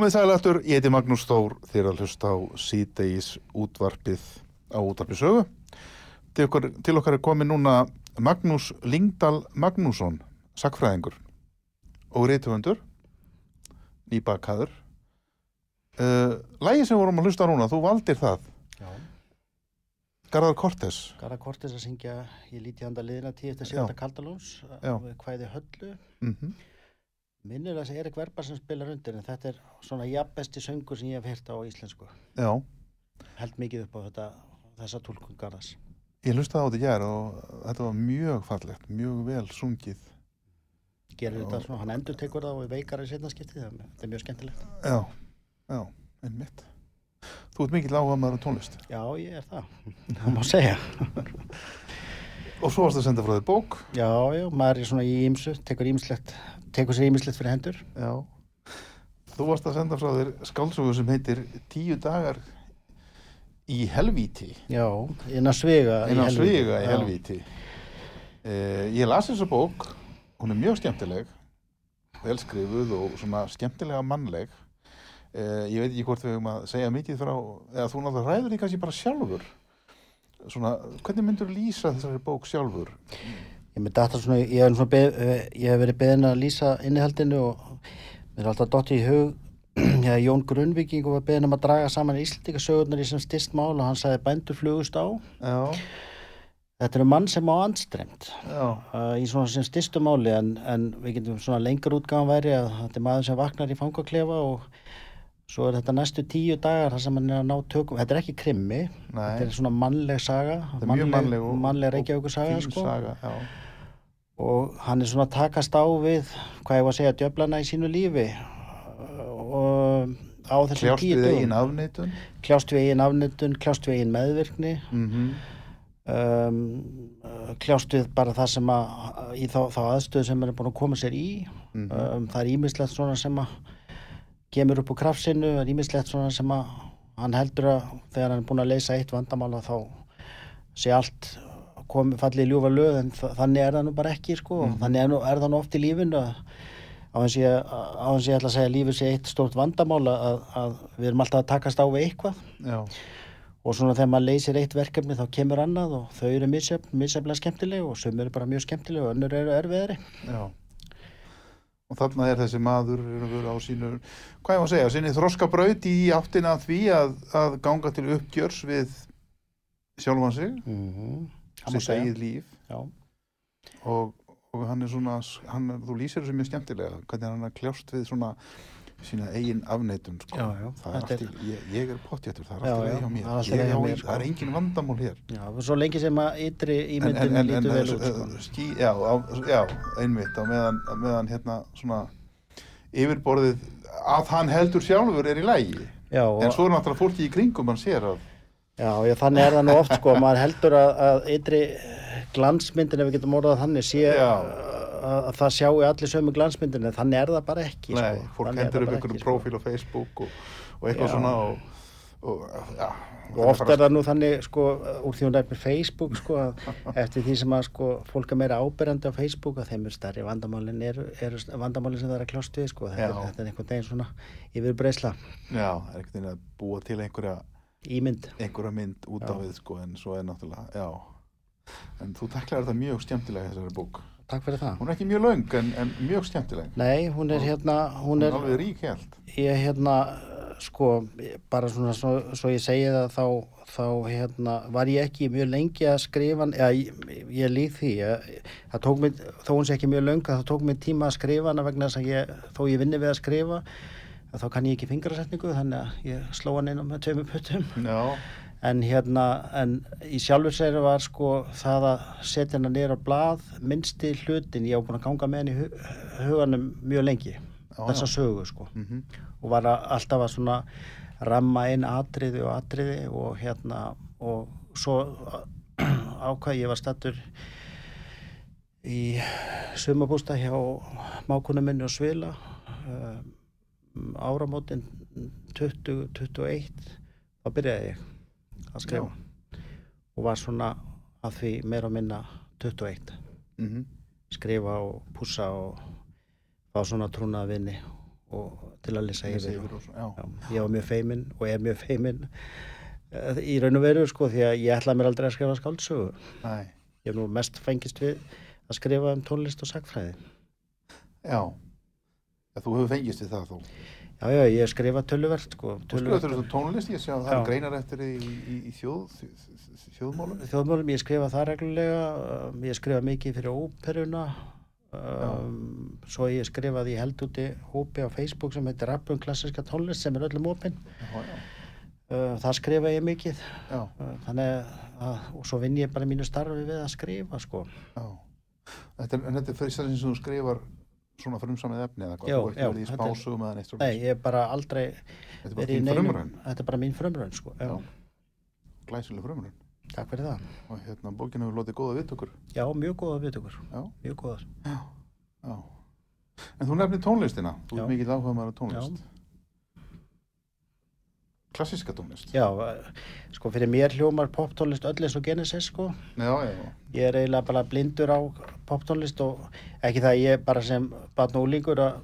Komið sælættur, ég heiti Magnús Þór þér að hlusta á síðdeis útvarpið á útvarpisögu. Til okkar, til okkar er komið núna Magnús Lingdal Magnússon, sakfræðingur og reytufundur, nýbakaður. Uh, lægi sem vorum að hlusta núna, þú valdir það, Já, Garðar Kortes. Garða Kortis að syngja Ég líti handa liðina tíu eftir síðan Kaldalóns kvæði höllu Mm minnir að þessi Erik Verbar sem spilar undir en þetta er svona jafnbesti söngur sem ég hef heyrt á íslensku Já, held mikið upp á þetta, þessa tólkun Garðas ég hlustaði á þetta í gær og þetta var mjög fallegt, mjög vel sungið. gerir Já. þetta svona, hann endur tekur það og er veikar í setna skipti, þetta er mjög skemmtilegt Já, já, einmitt. Þú ert mikill áhuga maður á tónlist. Já, ég er það, það má segja Og svo varst að senda frá þér bók. Já, já, maður er svona í ímsu tekur ímislegt, tekur sér ímislegt fyrir hendur Já. Þú varst að senda frá þér skálsögu sem heitir Tíu dagar í helvíti. Já, innan svega í Einan helvíti. sviga í helvíti. Eh, ég las þessa bók, hún er mjög skemmtileg, velskrifuð og svona skemmtilega mannleg. Eh, ég veit ekki hvort við höfum að segja mikið frá, eða þú náttúrulega ræður því kannski bara sjálfur. Svona, hvernig myndur lýsa þessari bók sjálfur? Ég með data svona, ég hef, svona beð, eh, ég hef verið beðin að lýsa innihaldinu og mér er alltaf dottið í hug Já, Jón Grunnvíking var beðin um að draga saman Íslandíkasögurnar í sem styrst mál og hann sagði bændur flugust á. Já, Þetta er mann sem á andstremt já, uh, í svona sem styrstu máli en, en við getum svona lengur útgáðan væri að þetta er maður sem vaknar í fangaklefa og svo er þetta næstu tíu dagar þar sem hann er að ná tökum. Þetta er ekki krimmi, þetta nei, er svona mannleg saga, þetta mannleg mannleg og reykjavíkur saga sko. saga, og hann er svona að takast á við hvað ég var að segja djöflana í sínu lífi og á þessum kljást tíu við dögum. eigin afneitun kljást við eigin afnöndun, kljást við eigin meðvirkni mm um, uh, kljást við bara það sem að í þá, þá aðstöðu sem er búin að koma sér í Mhm. um, það er ímislegt svona sem að kemur upp úr kraftsinu, það er ímislegt svona sem að hann heldur að þegar hann er búin að leysa eitt vandamála þá sé allt komi fallið ljúfa lög en þa- þannig er það nú bara ekki sko, Mhm. þannig er, nú, er það nú oft í lífinu að á þess ég, á ég ætla að segja að lífið sé eitt stórt vandamála að, að við erum alltaf að takast á við eitthvað. Já, og svona þegar maður leysir eitt verkefni þá kemur annað og þau eru misjöfn, misjöfnlega skemmtileg og sum eru bara mjög skemmtileg og önnur eru erfiðari. Já og þarna er þessi maður á sínu, hvað ég að segja, sinni þroska braut í áttina því að, að ganga til uppgjörs við sjálfan sig, mm -hmm. sitt eigið líf og, og hann er svona hann, þú lýsir þessu mjög skemmtilega hvernig hann er kljást við svona sína eigin afneitun sko. Já, já, er allt í, ég, ég er pottjættur það er alltaf leið hjá mér, er Ég á- mér, sko. það er engin vandamál hér. Já, svo lengi sem að ytri ímyndin lítur vel út sko. skí, já, á, já, einmitt á meðan, meðan hérna svona yfirborðið að hann heldur sjálfur er í lægi en svo er náttúrulega fólki í kringum hann sér að já, þannig er það nú oft sko, maður heldur að, að ytri glansmyndin ef við getum orðað þannig sé að, að það sjáu allir sömu glansmyndin en þannig er það bara ekki nei, sko. fólk er hendur upp bara einhverju ekki, sko. prófíl á Facebook og, og eitthvað Já. svona og, og já, og oft er það nú þannig sko úr því hún nefnir Facebook sko eftir því sem að sko fólk er meira áberandi á Facebook að þeim er stærri vandamálin eru, eru vandamálin sem það er að kljást við sko þetta er, þetta er einhvern veginn svona yfir breysla já, er ekkert að búa til einhverja ímynd einhverja mynd út á Já. við sko en svo er náttúrulega, já en þú taklar þetta mjög skemmtilega í þessari bók Takk fyrir það. Hún er ekki mjög löng en, en mjög skemmtileg. Nei, hún er hérna hún er alveg rík held. Ég hérna sko, bara svona svo, svo ég segi það þá, þá hérna var ég ekki mjög lengi að skrifa eða ég, ég líð því ég, það tók mig, þó hún sé ekki mjög löng það tók mig tíma að skrifa hana vegna þess að ég, þó ég vinni við að skrifa þá kann ég ekki fingrasetningu þannig að ég sló hann inn á með tveimur puttum. Já, en hérna, en í sjálfur sér var sko það að setja niður á blað, minnsti hlutin ég var búin að ganga með henni í hu huganum mjög lengi, Já, þessa sögu sko. Mm og var að, alltaf að svona ramma inn atriði og atriði og hérna og svo ákvað ég var stattur í sumabústa hjá mákunum minni og svila um, áramótin 2021 þá byrjaði ég að skrifa. Og var svona að því meira og minna 21 -hmm. skrifa og pússa og fá svona trúnaða vinni og til að lesa yfir og, og, já. já, ég var mjög feiminn og er mjög feiminn. Eh, í raun og veru sko því að ég ætlaði mér aldrei að skrifa skáldsögu. Nei. ég hef nú mest fengist við að skrifa um tónlist og sagfræði já. Já, þú hefur fengist við það þú já já ég skrifa töluvert sko töluvert. þessu tónlist, ég sé að það er greinar eftir í, í, í þjóð, þjóðmálum. þjóðmálum, ég skrifa það reglulega um, ég skrifa mikið fyrir óperuna um, svo ég skrifaði ég held úti hópi á Facebook sem heitir Rappum klassiska tónlist sem er öllum já, uh, það skrifa ég mikið. Já, uh, þannig að og svo vinn ég bara mínu starfi við að skrifa sko. Já. Þetta er, en þetta er fyrst sem þú skrifar svona frumsamið efni eða hvað, Já, þú ert já, verið í er- spásugum eða neitt Nei, ég er bara aldrei er verið í neinum- Þetta er bara mín frumraun sko já, Já. glæsileg frumraun. Takk fyrir það Og hérna, bókin hefur lotið góða viðtökur. Já, mjög góða viðtökur Já, Mjög góðar já, já. En þú nefnir tónlistina, þú Já. ert mikill áhuga á tónlist. Klassíska tónlist. Já, eh, sko fyrir mér hljómar poptónlist öll eins og Genesis sko Já, já, já. Ég er eiginlega bara blindur á poptónlist og ekki það að ég bara sem barn og úlingur að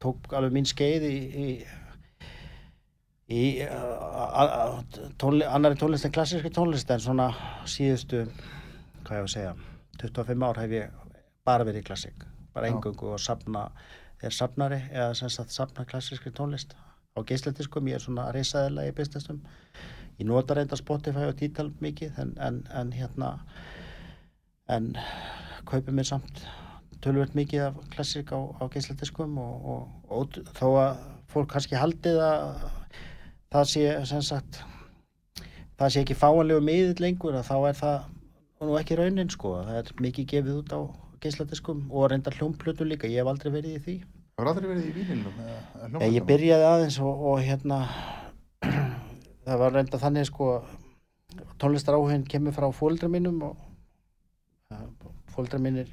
tók alveg mín skeið í, í, í a- a- tónli, annari tónlist en klassíski tónlist en svona síðustu, hvað ég að segja, 25 ár hef ég bara verið í klassík, bara engungu og safna, er safnari eða sem sagt safna klassíski tónlist á geisladiskum, ég er svona reysaðilega í bystastum ég nota reynda Spotify og Tidal mikið en, en, en hérna en kaupi mér samt tölvöld mikið af klassík á, á geisladiskum og, og, og þó að fólk kannski haldið að það sé sem sagt það sé ekki fáanlegu miðill lengur þá er það nú ekki raunin sko. Það er mikið gefið út á geisladiskum og reynda hljómplötu líka, ég hef aldrei verið í því Hefur aldrei verið í vínilum? eða- Ég, byrjaði aðeins og, og hérna það var reynda þannig sko tónlistaráhugin kemur frá fóldra mínum og fóldra mínir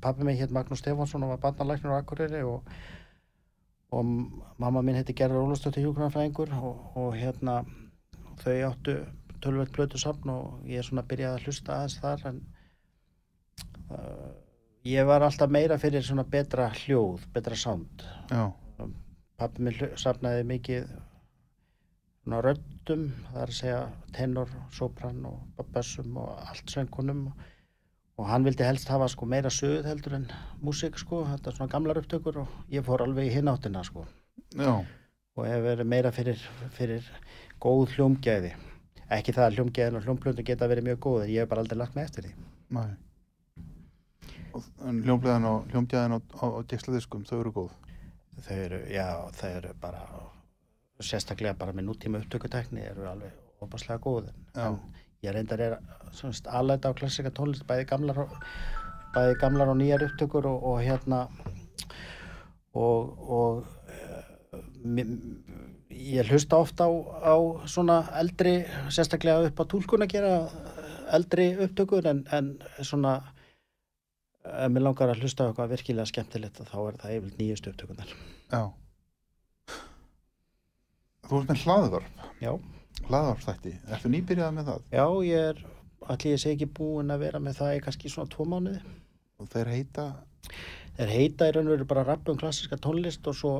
pappi mig hétt Magnús Stefánsson og var barnalæknir á Akureyri og, og mamma mín heiti Gerður Ólafsdóttir hjúgrunarfræðingur og, og hérna þau áttu tölvöld blötu safn og ég er svona byrjaði að hlusta aðeins þar en uh, ég var alltaf meira fyrir svona betra hljóð, betra sound. Já, pappi minn safnaði mikið svona röddum það er að segja tenor, sopran og bössum og allt söngkunum og hann vildi helst hafa sko meira söð heldur en músík sko. Þetta er svona gamlar upptökur og ég fór alveg í hináttina sko. Já, og hef verið meira fyrir, fyrir góð hljómgæði. Ekki það að hljómgæðin og hljómblöndu geta verið mjög góð ég hef bara aldrei lagt mig eftir því næ. Og en hljómbliðan og geislaðiskum, þau eru góð. þau eru, já, þau eru bara sérstaklega bara með nútíma upptökutekni eru alveg opaslega góð en, en ég reyndar er aðlæta á klassika tónlist bæði gamlar og, bæði gamlar og nýjar upptökur og, og hérna og, og uh, ég hlusta ofta á, á svona eldri sérstaklega upp á túlkun að gera eldri upptökur en, en svona ef mér langar að hlusta á eitthvað virkilega skemmtilegt þá er það yfir nýjustu upptökunar Já. Þú ert með hlaðvarp, Já, hlaðvarpstætti. Ertu nýbyrjað með það? já, ég er allir ég sé ekki búin að vera með það í kannski svona tvo mánuði. Og þeir heita, Þeir heita í raun og veru bara rappum klassiska tónlist og svo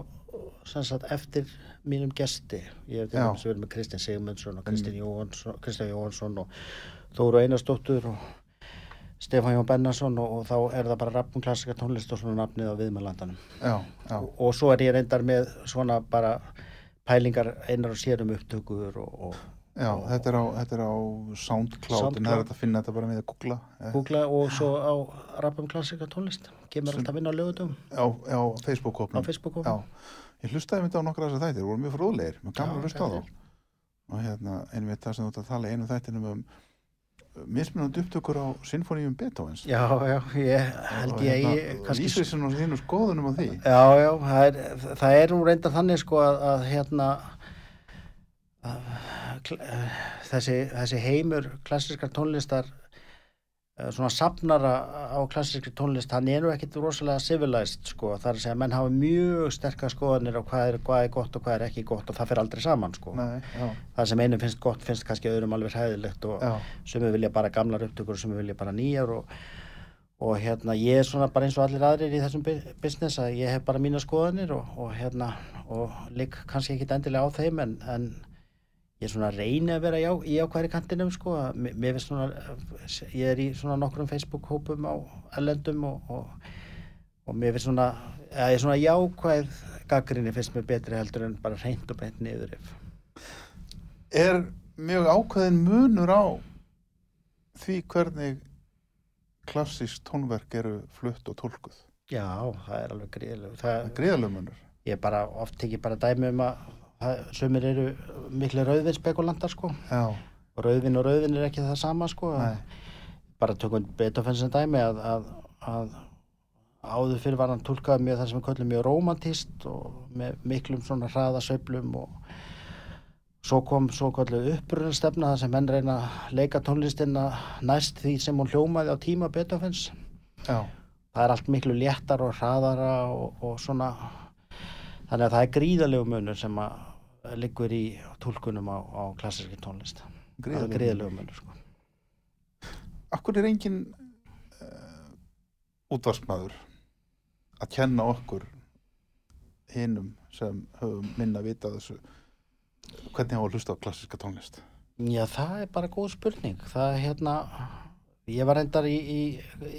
sem sagt eftir mínum gesti. Ég hef verið með Kristinn Sigmundsson og Kristinn Jóhansson, og Þóru Einarsdóttur og Stefán Jón Bennarsson og, og þá er það bara rappum klassiska tónlist og svona nafnið á viðmælandanum. Og, og svo er ég reyndar með svona bara pælingar einar og sérum upptökur og, og já, þetta er á, þetta er á SoundCloud, en það er SoundCloud. hægt að finna þetta bara með að googla. eh, googla og svo á rappum klassika tónlist kemur alltaf inn á lögutum Já, já, á Facebook-hópnum. Facebook Já, ég hlustaði myndi á nokkra þessar þættir, voru mjög gaman Já, að hlusta á þá. þetta Og hérna, einmitt það sem þú ert að tala einu þættinum um mismunandi upptökur á sinfoníum Beethovens. já, já, ég held Og ég hérna, ég kannski Lýsir svona þínu skoðunum á því. já, já, það er, það er nú reyndar þannig sko að, að hérna að, þessi, þessi heimur klassiskar tónlistar svona safnara á klassiskri tónlist hann er nú ekkit rosalega civilized sko, það er að segja að menn hafa mjög sterkar skoðanir á hvað er, hvað er gott og hvað er ekki gott og það fyrir aldrei saman sko. Nei, það sem einum finnst gott finnst kannski öðrum alveg hæðilegt og já, sumir vilja bara gamlar upptökur og sumir vilja bara nýjar og, og hérna ég er svona bara eins og allir aðrir í þessum bu- business að ég hef bara mína skoðanir og, og hérna og ligg kannski ekki endilega á þeim en, en ég er svona að reyna að vera já, í ákværi kantinum sko mér finnst svona ég er í svona nokkrum Facebook hópum á ellendum og, og, og mér finnst svona ég er svona jákvæð gaggrinni finnst mér betri heldur en bara reynd og beint niður ef er mjög ákveðin munur á því hvernig klassísk tónverk eru flutt og tólkuð. já, það er alveg gríðileg Það er greiðalega munur. ég bara oft tekið bara dæmi um að sumir eru miklu rauðvinspekulantar sko. Rauðvin og rauðvin er ekki það sama sko. Bara tökum Beethoven sem dæmi að, að, að áður fyrir var hann tólkað mjög það sem við köllum mjög romantist og með miklum svona hraða sveiflum og svo kom svo kallu upprunastefna það sem menn reyna að leika tónlistina næst því sem hún hljómaði á tíma Beethovens. Já, það er allt miklu léttar og hraðara og, og svona. Þannig að það er gríðalegu munur sem að liggur í tólkunum á, á klassiski tónlist það er greiðalega. gríðalegu munur sko. Akkur er engin uh, útvarsmaður að kenna okkur hinum sem höfum minna vita af þessu hvernig að hlusta á klassíska tónlist. Já, það er bara góð spurning. Það er hérna, ég var reyndar í, í,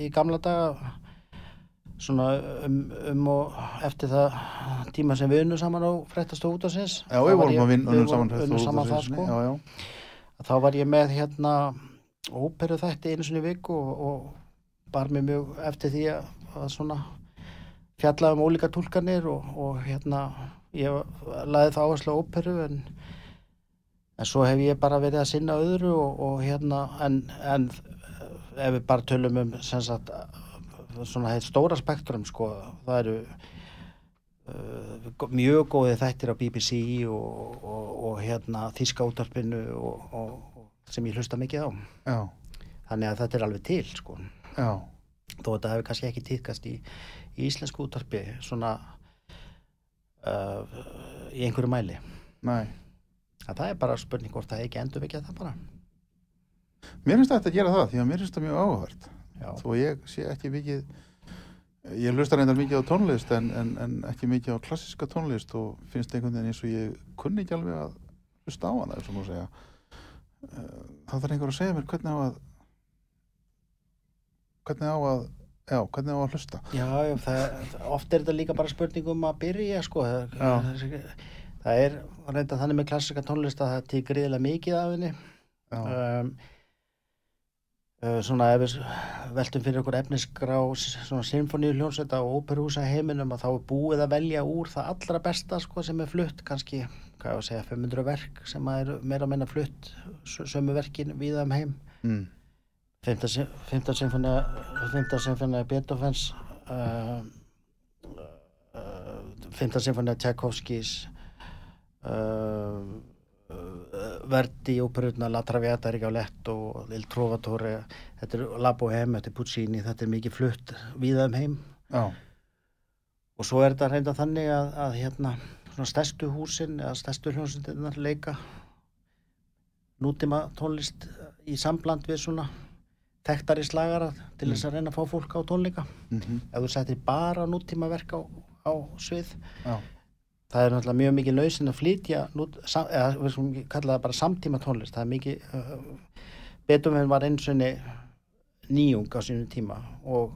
í gamla daga svona um, um og eftir það tíma sem við unnum saman á fréttastofu út af sinns. Já, við vorum að vinna unnum saman, unnum saman það sko. Já, já, Þá var ég með hérna óperu þætti einu sinni í viku og, og bar mér mjög eftir því að, að svona fjalla um ólíka túlkanir og, og hérna ég laði það áherslu á óperu en, en svo hef ég bara verið að sinna öðru og, og hérna en, en ef við bara tölum um sem sagt svona heit stóra spektrum sko, það eru uh, mjög góði þættir á BBC og, og, og hérna þíska útarpinu og, sem ég hlusta mikið á. Já, þannig að þetta er alveg til sko. Já, þó þetta hefur kannski ekki týðkast í, í íslensku útarpi svona uh, í einhverju mæli. Næ. að það er bara spurning hvort það er ekki endur það bara. Mér finnst þetta að gera það, því að mér finnst það mjög áhugavert. Já. Þó ég sé ekki mikið, ég hlusta reyndar mikið á tónlist en, en, en ekki mikið á klassiska tónlist og finnst einhvern veginn eins og ég kunni ekki alveg að hlusta á hana, eins og nú segja. Eh, Það þarf einhver að segja mér hvernig á að, hvernig á að, já, hvernig á að hlusta. Já, já það, oft er þetta líka bara spurning um að byrja sko það, það er reynda þannig með klassika tónlist að það til gríðilega mikið af henni Já, um, svona ef við veltum fyrir okkur efnisgrá svona symfóníu hljónsveita og óperhúsa heiminum að þá er búið að velja úr það allra besta sko sem er flutt kannski, hvað ég að segja, 500 verk sem er meira að menna flutt sö- sömu verkin viða um heim. Mm, Fymta sy- Fymta symfónia Fymta symfónia Beethovens uh, uh, Fymta symfónia Tchaikovskis uh, uh, Verdi óperutna La Traviata Rigoletto Il Trovatore þetta er La Bohème, þetta er Puccini þetta er mikið flutt víða um heim. Já, og svo er þetta reynda þannig að, að hérna svona stærstu húsin eða stærstu hljómsveitirnar leika nútíma tónlist í sambland við svona þekktari slagara til þess að reyna að fá fólk á tónleika. Mm ef þú settir bara nútíma verk á, á svið já, það er náttúrulega mjög mikið lausin að flytja eða við skulum kalla það bara samtíma tónlist það er mikið uh, Beethoven var eins og nýjung á sínum tíma og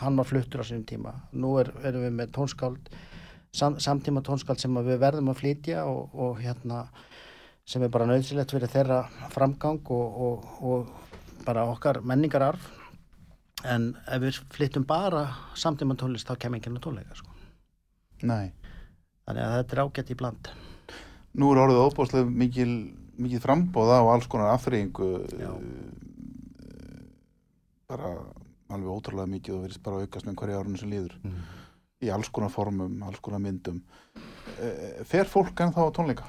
hann var fluttur á sínum tíma nú er, erum við með tónskáld sam, samtíma tónskáld sem að við verðum að flytja og, og hérna sem er bara nöðsilegt fyrir þeirra framgang og, og, og bara okkar menningararf en ef við flyttum bara samtíma tónlist þá kem ekki inn á tónleika sko. nei. Þannig að þetta er ágætt í bland Nú er orðið óbúslega mikil, mikið frambóða og alls konar afþreyingu Já. bara alveg ótrúlega mikið og verðist bara að aukast með hverja árunum sem líður mm. í alls konar formum, alls konar myndum Eh, fer fólk en þá á tónleika?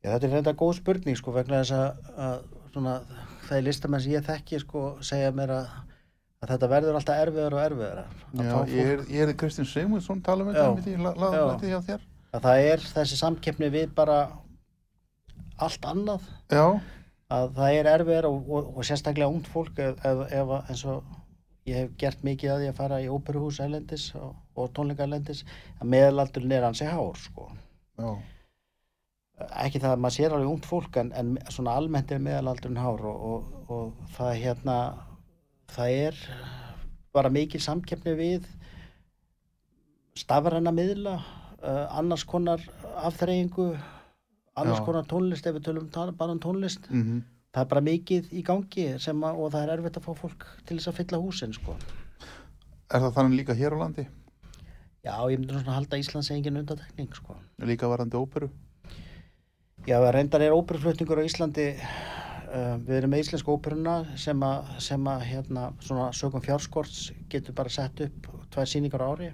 Já, þetta er reynda góð spurning sko vegna þess að, að svona, það er listamenn sem ég þekki sko segja mér að, að þetta verður alltaf erfiðar og erfiðar Já, ég er, ég er Kristinn Sigmundsson tala um þetta, ég að það er þessi samkeppni við bara allt annað. Já, að það er erfiðar og, og, og sérstaklega ungt fólk ef, ef, eins og ég hef gert mikið að því að fara í óperuhús elendis og, og tónleika elendis að meðalaldurinn er hansi hár sko. Ekki það að maður sér alveg ungt fólk en, en svona almennt er meðalaldurinn hár og, og, og það hérna það er bara mikil samkeppni við stafræna miðla uh, annars konar afþreyingu annars Já. konar tónlist ef við tölum bara um tónlist mm það er bara mikið í gangi sem að, og það er erfitt að fá fólk til þess að fylla húsin sko. Er það þannig líka hér á landi? já, ég myndi svona halda Íslands engin undatekning sko. Líka varandi óperu? Já, reyndar er óperuflutningur á Íslandi uh, við erum með íslensku óperuna sem að, sem að hérna, svona sögum fjárskorts getur bara sett upp tvær sýningar á ári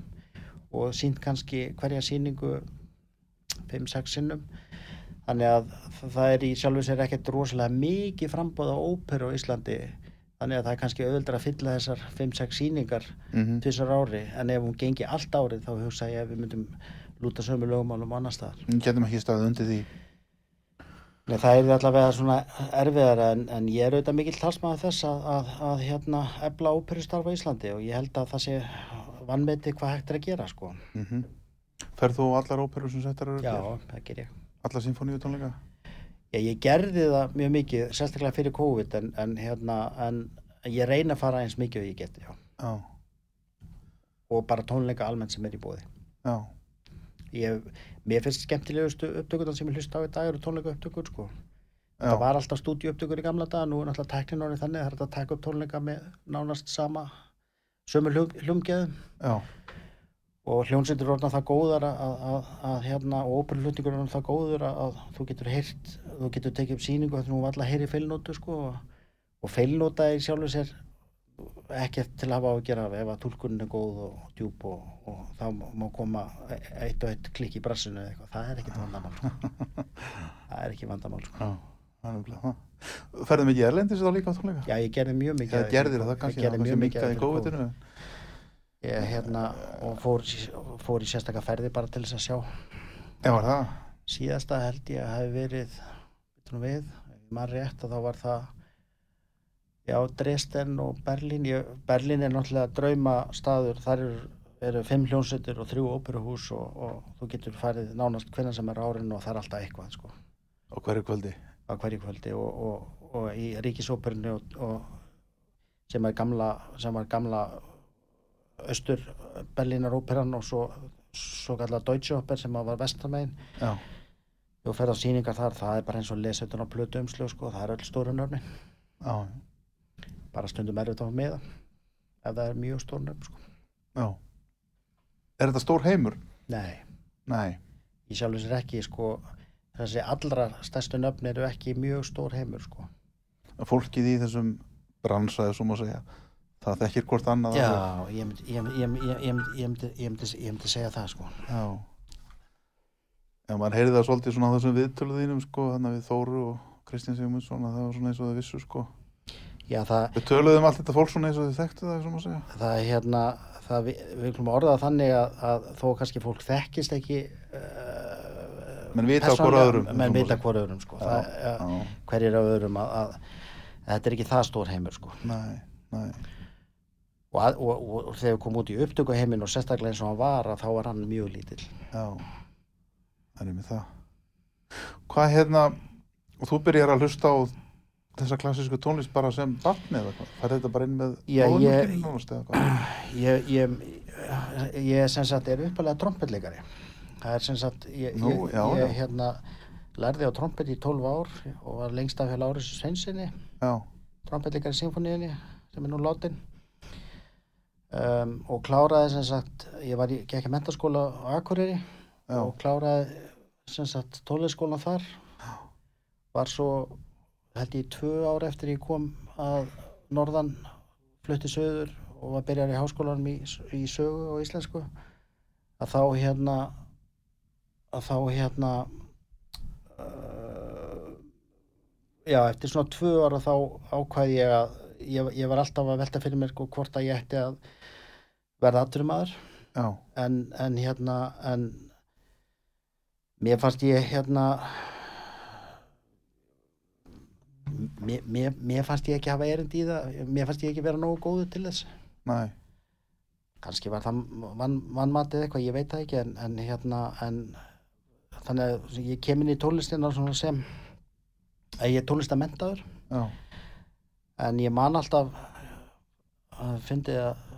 og sínt kannski hverja sýningu 5-6 sinnum. Þannig að það er í sjálfu sér ekkert rosalega mikið frambóð á óperu á Íslandi. Þannig að það er kannski auðvöldra að fylla þessar 5-6 sýningar Mm tvisar ári. En ef hún gengi allt árið þá hugsa ég að við myndum lúta sömu lögumálum annar staðar. Getum ekki staðið undir því Nei, það er allavega svona erfiðar en, en ég er auðvitað mikill talsmaður þess að, að, að hérna ebla óperustarfa í Íslandi og ég held að það sé vannmeti hvað hægt er að gera sko. mm Ferð þú allar óperur sem settar eru Já, hér? það ger ég. Allar sinfoníu tónleika? Já, ég gerði það mjög mikið, sérstaklega fyrir COVID en, en hérna, en ég reyna að fara eins mikið og ég get, já. Já, Og bara tónleika almennt sem er í bóði. já, Ég, mér finnst skemmtilegustu upptökutan sem ég hlusta á í dag eru tónleika upptökur, sko. Það var alltaf stúdíu upptökur í gamla dag, nú er náttúrulega tæknin orðið þannig að það er að taka upp tónleika með nánast sama, sömu já, og hljónsveitir eru orðna það góðar að, að, að, að hérna, og óperuflutningur eru orðna það góður að, að þú getur heyrt, þú getur tekið upp sýningu þannig að þú var alltaf að heyri feilnótu sko og, og feilnóta er í sjálfu sér ekkert til að hafa á að gera ef að túlkunin er góð og djúb og, og þá má koma eitt og eitt klikk í brassinu eða eitthvað, það er ekkert vandamál sko. það er ekki vandamál sko. Já, er Ferðu mikið erlendis þá líka á tónleika? já, ég gerði mjög mikið Það gerðir það kannski, það kannski mikið í COVID. ég hérna og fór, fór í sérstaka ferði bara til þess að sjá Já, var það? síðasta held ég að hafi verið við, maður rétt að þá var það já, Dresden og Berlín. Ég, Berlín er náttúrulega drauma staður þar eru, eru fimm hljónsettur og þrjú óperuhús og, og þú getur farið nánast hvernig sem er árin og það er alltaf eitthvað sko, Á hverju kvöldi? á hverju kvöldi og, og, og í ríkisóperinu og, og sem er gamla sem var gamla austur Berlínar óperan og svo svo kallar Deutsche Oper sem var vestamegin Já, þú ferð á sýningar þar, það er bara eins og lesa utan á plötu umslög sko, það er öll stóru nörnin já, bara stundum erfitt á með ef það er mjög stóru nörn sko. já Er þetta stór heimur? nei, Nei, ég sjálfur sér ekki sko, þessi allra stærstu nöfn eru ekki mjög stór heimur sko. fólkið í þessum bransaði, svo má segja það þekkir hvort annað já, ég myndi, ég, myndi, segja það sko. Já Já, maður heyrði það svolítið svona á þessum viðtöluðinum sko, þannig við Þóru og Kristján Sigmundsson að það var svona eins og þau vissu sko já, það, Við töluðum allt þetta fólk svona eins og þau þekktu það, það er hérna það, við, við viljum orða það þannig að, að þó kannski fólk þekkist ekki uh, Menn vita hvor persónulega, öðrum, menn vita segja. hvor öðrum sko. hverjir af öðrum að, að, að þetta er ekki það stór heimur sko. nei, nei og, að, og, og, og þegar við komum út í upptökuheimin og sérstaklega eins og hann var að þá var hann mjög lítill Já, það er með það. Hvað hérna, og þú byrjar að hlusta á þessa klassísku tónlist bara sem barni eða hvað? Fær þetta bara inn með móðurmjólkinni nánast eða hvað? ég, ég, ég sem sagt er uppalega trompetleikari það er sem sagt ég, Nú, já, ég já. hérna lærði á trompet í 12 ár og var lengst af hjá Láris Sveinsinni trompetleikari í symfóníunni sem er nú látin um, og kláraði sem sagt ég var í, gekk í mentaskóla á Akureyri já, og kláraði sem sagt tónleikskólan þar var svo held ég tvö ár eftir ég kom að norðan flutti söður og var byrjar í háskólanum í, í sögu og íslensku að þá hérna að þá hérna uh, já eftir svona tvö ára þá ákvæði ég að ég, ég var alltaf að velta fyrir mér sko, hvort að ég ætti að verða atvinnumadur já, en, en hérna en mér fannst ég hérna mér, mér, mér fannst ég ekki hafa erindi í það mér fannst ég ekki vera nógu góðu til þess. Nei, kannski var það vann, vannmatið eitthvað, ég veit það ekki en, en hérna en þannig að ég kem inn í tónlistina sem að ég er tónlistamentaður en ég man alltaf að fyndi að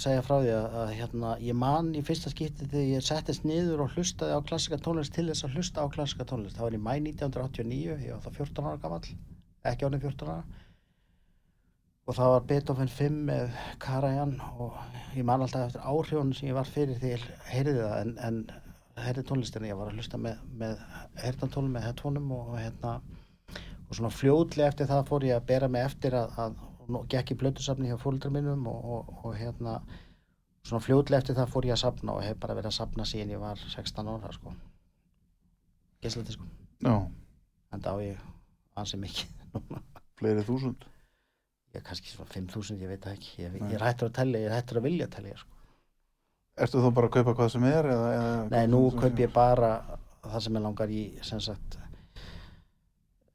segja frá því að, að hérna, ég man í fyrsta skipti þegar ég settist niður og hlustaði á klassika tónlist til þess að hlusta á klassika tónlist. Það var í mæ 1989, ég var þá 14 ára gamall ekki ánum 14 ára. Og það var Beethoven 5 með Karajan og ég man alltaf eftir áhrifunum sem ég var fyrir því ég heyrði það en, en heyrði tónlistina, ég var að hlusta með, með heyrðantólum með headphoneum og hérna og svona fljótlega eftir það fór ég að bera mig eftir að, að og gekk í blötusafni hjá fóruldrar mínum og, og, og hérna svona fljótlega eftir það fór ég að safna og hef bara verið að safna síðan ég var 16 ára sko. Geislandi sko. Já, en þá ég ansi mikið fleiri þúsund? Ég er kannski svona 5.000 ég veit það ekki. Ég, ég er hættur að tellja, ég er hættur að vilja að tellja sko. Ertu þá bara að kaupa hvað sem er? Eða, eða, nei nú kaup ég bara það sem ég langar í sem sagt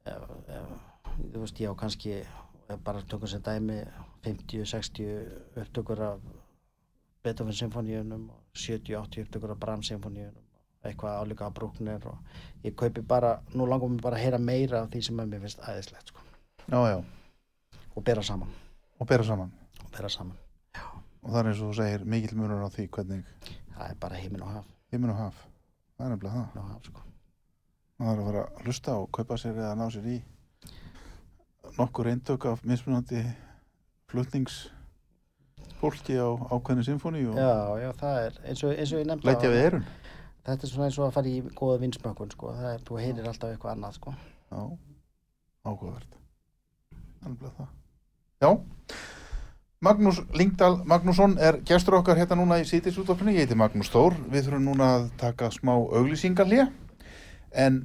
ef, ef, þú veist ég á kannski bara tökum sem dæmi 50-60 upptökur af Beethoven symfóníunum og 70-80 upptökur af Brahms symfóníunum eitthvað álíka af Bruckner og ég kaupi bara, nú langar mér bara að heyra meira af því sem að mér finnst æðislegt sko. Já, já, og bera saman. Og bera saman. Og bera saman, og það er eins og þú segir mikill munur á því hvernig það er bara heiminn og haf, himinn og haf. Það er nefnilega það. Heiminn og haf sko. maður er að fara að hlusta og kaupa sér eða ná sér í nokkur eindök af mismunandi flutningsfólki á ákveðinu symfóni og já, já, það er eins og, eins og ég nefndi lætja áðan, við eirun þetta er svona eins og að fara í góða vinsmökkun sko. það er, þú heyrir alltaf eitthvað annað sko. Já, áhugavert. Alveg það. Já, Magnús Lingdal Magnússon er gestur okkar hérna núna í sítisútvarpinu, ég heiti Magnús Þór, við þurfum núna að taka smá auglýsingarlía, en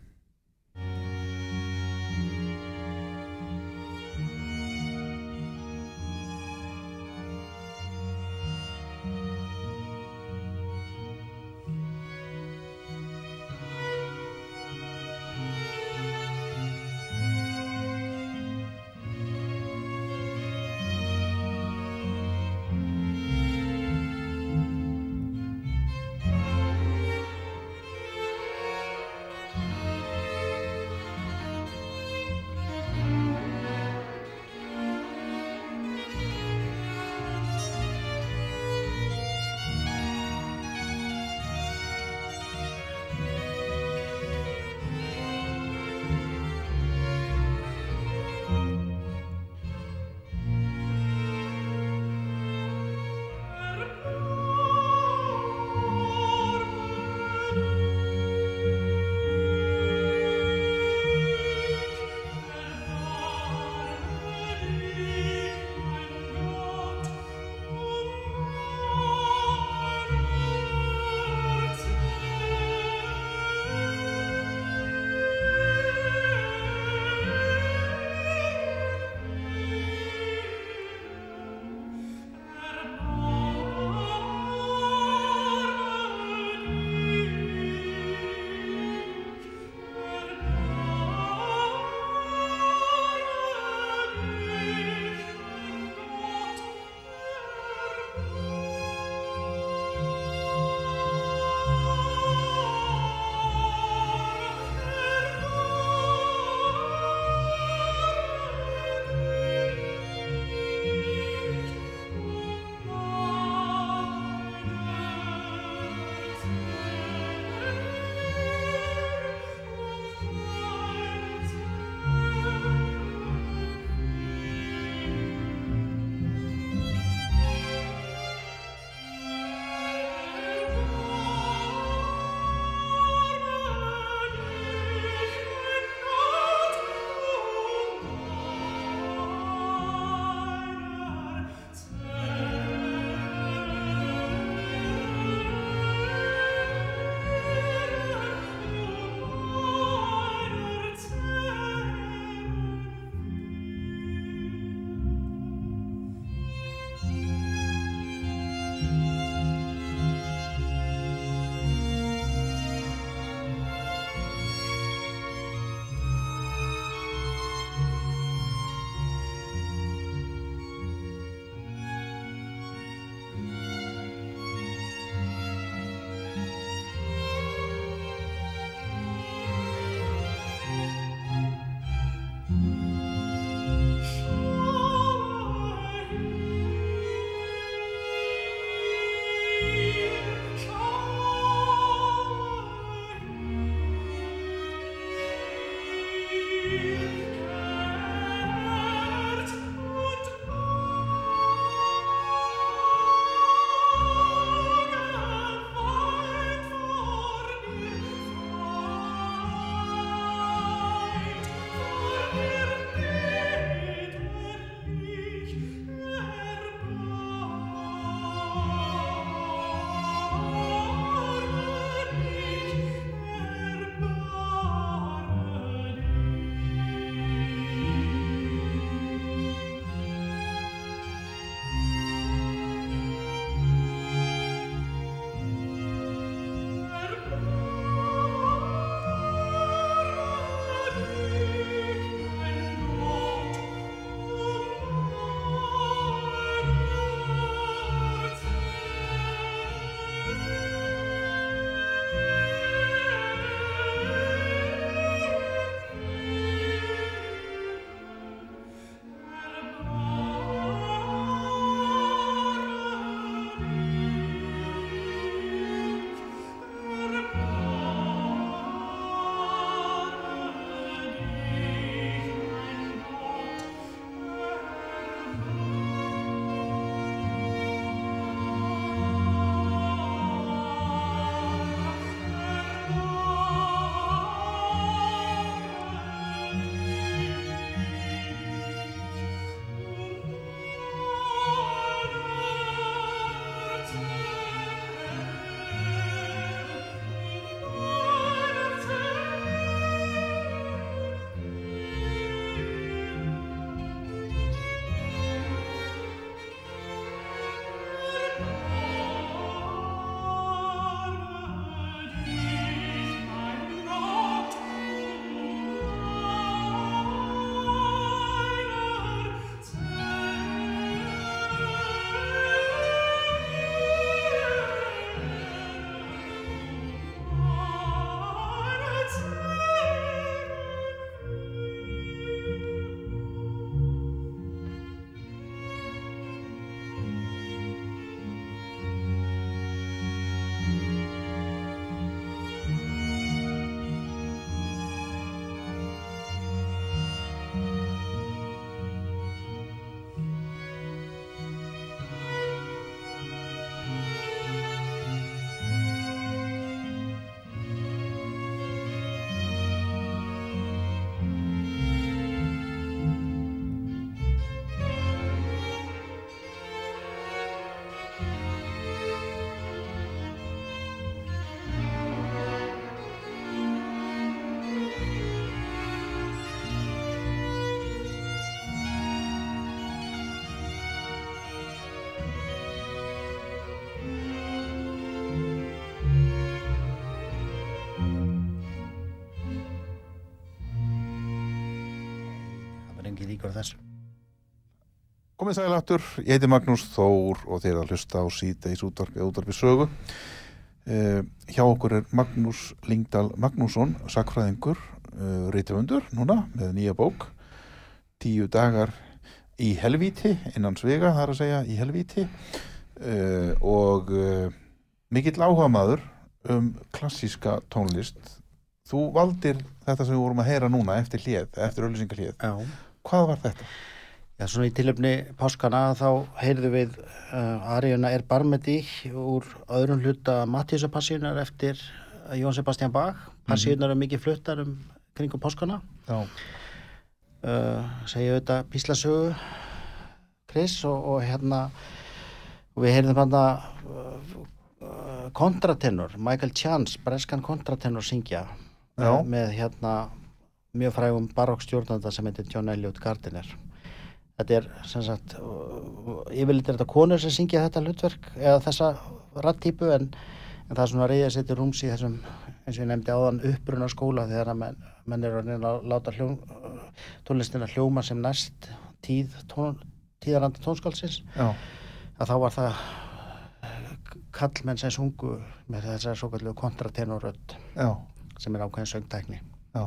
Líkur á þessu. Komið sæl aftur, ég heiti Magnús Þór og þeir að hlusta á síðdeis útvarpi, útvarpi sögu. Uh, hjá okkur er Magnús Lingdal Magnússon, sakfræðingur, uh, reytöfundur núna með nýja bók. Tíu dagar í helvíti, innan svega þar að segja í helvíti uh, og uh, mikill áhuga maður um klassíska tónlist. Þú valdir þetta sem við vorum að heyra núna eftir hlið, eftir öllusingarhlið. Já. Hvað var þetta? Já, svona í tilöfni páskana þá heyrðu við uh, Ariuna er barmeti úr öðrum hluta Mattíusapassíunar eftir uh, Jón Sebastian Bach. Passíunar er mikið fluttar um kringum páskana. Já. Uh, segja auðvitað píslasögu Chris og, og hérna og við heyrðum hann að uh, uh, kontratenor, Michael Chance, breskan kontratenor syngja með, með hérna mjög frægum barokkstjórnanda sem heitir John Elliot Gardiner. Þetta er sem sagt, yfirleitt er þetta konur sem syngja þetta hlutverk eða þessa ratttípu en, en það er svona reyðið að setja rúms í þessum, eins og ég nefndi áðan, uppbruna skóla þegar að menn, menn eru að reyna að láta hljó, tónlistina hljóma sem næst tíð, tón, tíðaranda tónskálsins Já. að þá var það kallmenn sem sungu með þessar svo kallu kontratenorödd Já. sem er ákveðin söngtækni. Já,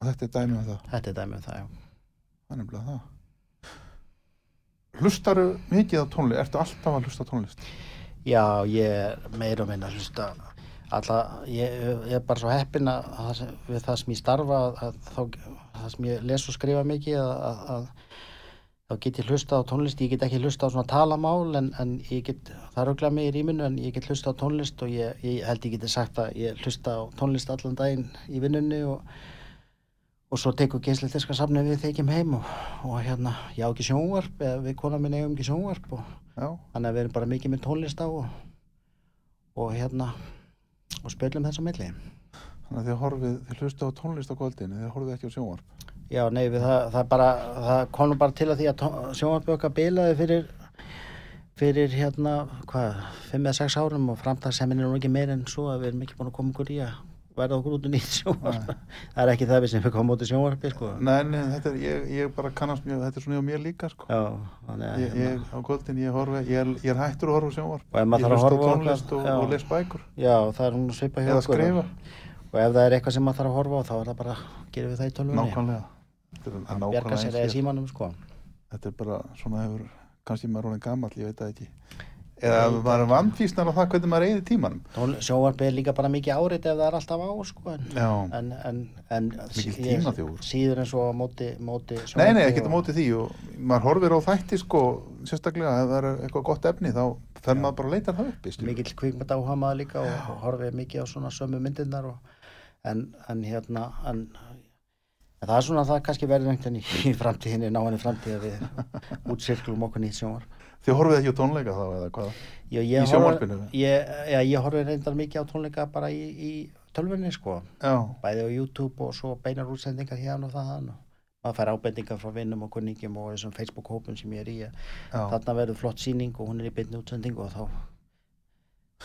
og þetta er dæmi um það, Þetta er dæmi um það, já. það er nefnilega það. Hlustaru mikið á tónlist, ertu alltaf að hlusta tónlist? Já, ég meira og minna að hlusta alla, ég, ég er bara svo heppin að, að það sem- við það sem ég starfa að, að það sem ég les og skrifa mikið að, að, að þá get ég hlusta á tónlist, ég get ekki hlusta á svona talamál en, en ég get, það rögla mig í rýminu en ég get hlusta á tónlist og ég, ég held ég geti sagt að ég hlusta á tónlist allan daginn í vinnunni og og svo tekur geisletiska safni við kem heim og, og hérna, ég á ekki sjónvarp eða við konar minn eigum ekki sjónvarp og Já, þannig að við erum bara mikið með tónlist á og, og hérna og spilum þess á milli þannig að þið horfið, þið hlusta á tónlist á kvöldinu, þið horfið ekki á sjónvarp. já, nei, við, það, það bara það nú bara til að því að sjónvarpöka bilaði fyrir fyrir hérna, hvað, 5 eða 6 árum og framtagshemin er nú ekki meir en svo að við erum ekki búin að koma okkur í að verða okkur út úr nýtt sjónvarp það er ekki það við sem við komum út úr sjónvarpi sko. Nei, nei, þetta er, ég, ég bara kannast mjög, þetta er svona hjá mér líka, sko. já, þannig að Ég, hérna, ég, á kvöldin, ég horfi, ég er, ég er hættur að horfa sjónvarp. Og Ég hlusta á tónlist og, og les bækur. já, er Eða okkur skrifa. og ef það er eitthvað sem maður þarf að horfa á þá er það bara, gerum við það í tölvunni Nákvæmlega. Þetta er sko. Þetta er bara, svona hefur, kannski maður orðin gamall, ég veit það ekki. Eða maður er vandfísnar á það hvernig maður eigði tímanum. Sjónvarpið er líka bara mikið árit ef það er alltaf á sko. en, en, en, síður en svo á móti, móti Nei, nei, á og- móti því og maður horfir á þætti sko, sérstaklega ef það er eitthvað gott efni þá fer maður bara að leita það uppi skilur. mikill kvikmynd áhuga maður líka og, og horfið mikið á svona sömu myndirnar og, en, en hérna en, en það er svona að það kannski verður einhvern veginn í framtíðinni, náinni framtíð að við útsirklum okkur nýtt sjónvarp Þið horfið ekki á tónleika þá eða hvað? Já, Í sjónvarpinu? Ég, já, ég horfi reyndar mikið á tónleika bara í, í tölvunni sko Já, bæði á YouTube og svo beinar útsendingar hérna og það og maður fær ábendingar frá vinnum og kunningum og þessum Facebook-hópum sem ég er í að já. þarna verður flott síning og hún er í beinni útsendingu og þá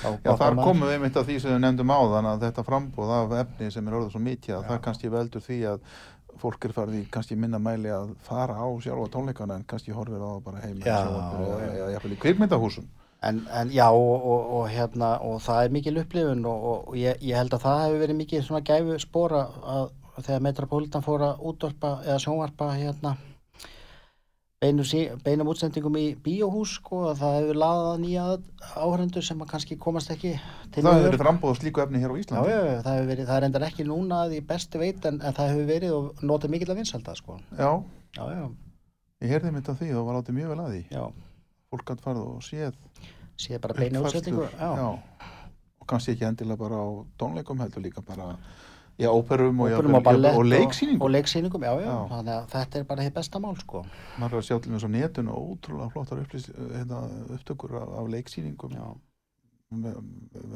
Já, bakkar þar komum við einmitt af því sem við nefndum áðan að þetta frambúð af efni sem er orðið svo mikið að það kannski veldur því að fólk er farið í kannski minna mæli að fara á sjálfa tónleikana en kannski horfir á bara heim Já, eða jafnvel í kvikmyndahúsum. en, en já og, og, og hérna og það er mikil upplifun og, og, ég, ég held að það hefur verið mikið svona gæfu spora að þegar Metropolitan fór að útvarpa eða sjónvarpa hérna beinum, útsendingum í bíóhús sko að það hefur laðað nýja áhrendur sem að kannski komast ekki til Það hefur verið frambúð á slíku efni hér á Já, Íslandi. já, já, það hefur verið, það er endar ekki núna ég besti veit en, en það hefur verið og notið mikill að vinsalda sko. Já, Já, já, ég heyrði mitt af því og var látið mjög vel að því. já, Fólk gætt farið og séð séð bara beina útsendingu. uppfærslur, Já, og kannski ekki endilega bara á tónleikum heldur líka bara í óperum og, Óperum og ballett og leiksýningum Og leiksýningum, já, já, Já. þannig að þetta er bara hitt besta mál sko. er að sjá til með svo netun og ótrúlega flottar hérna, upptökur af, af leiksýningum Já, með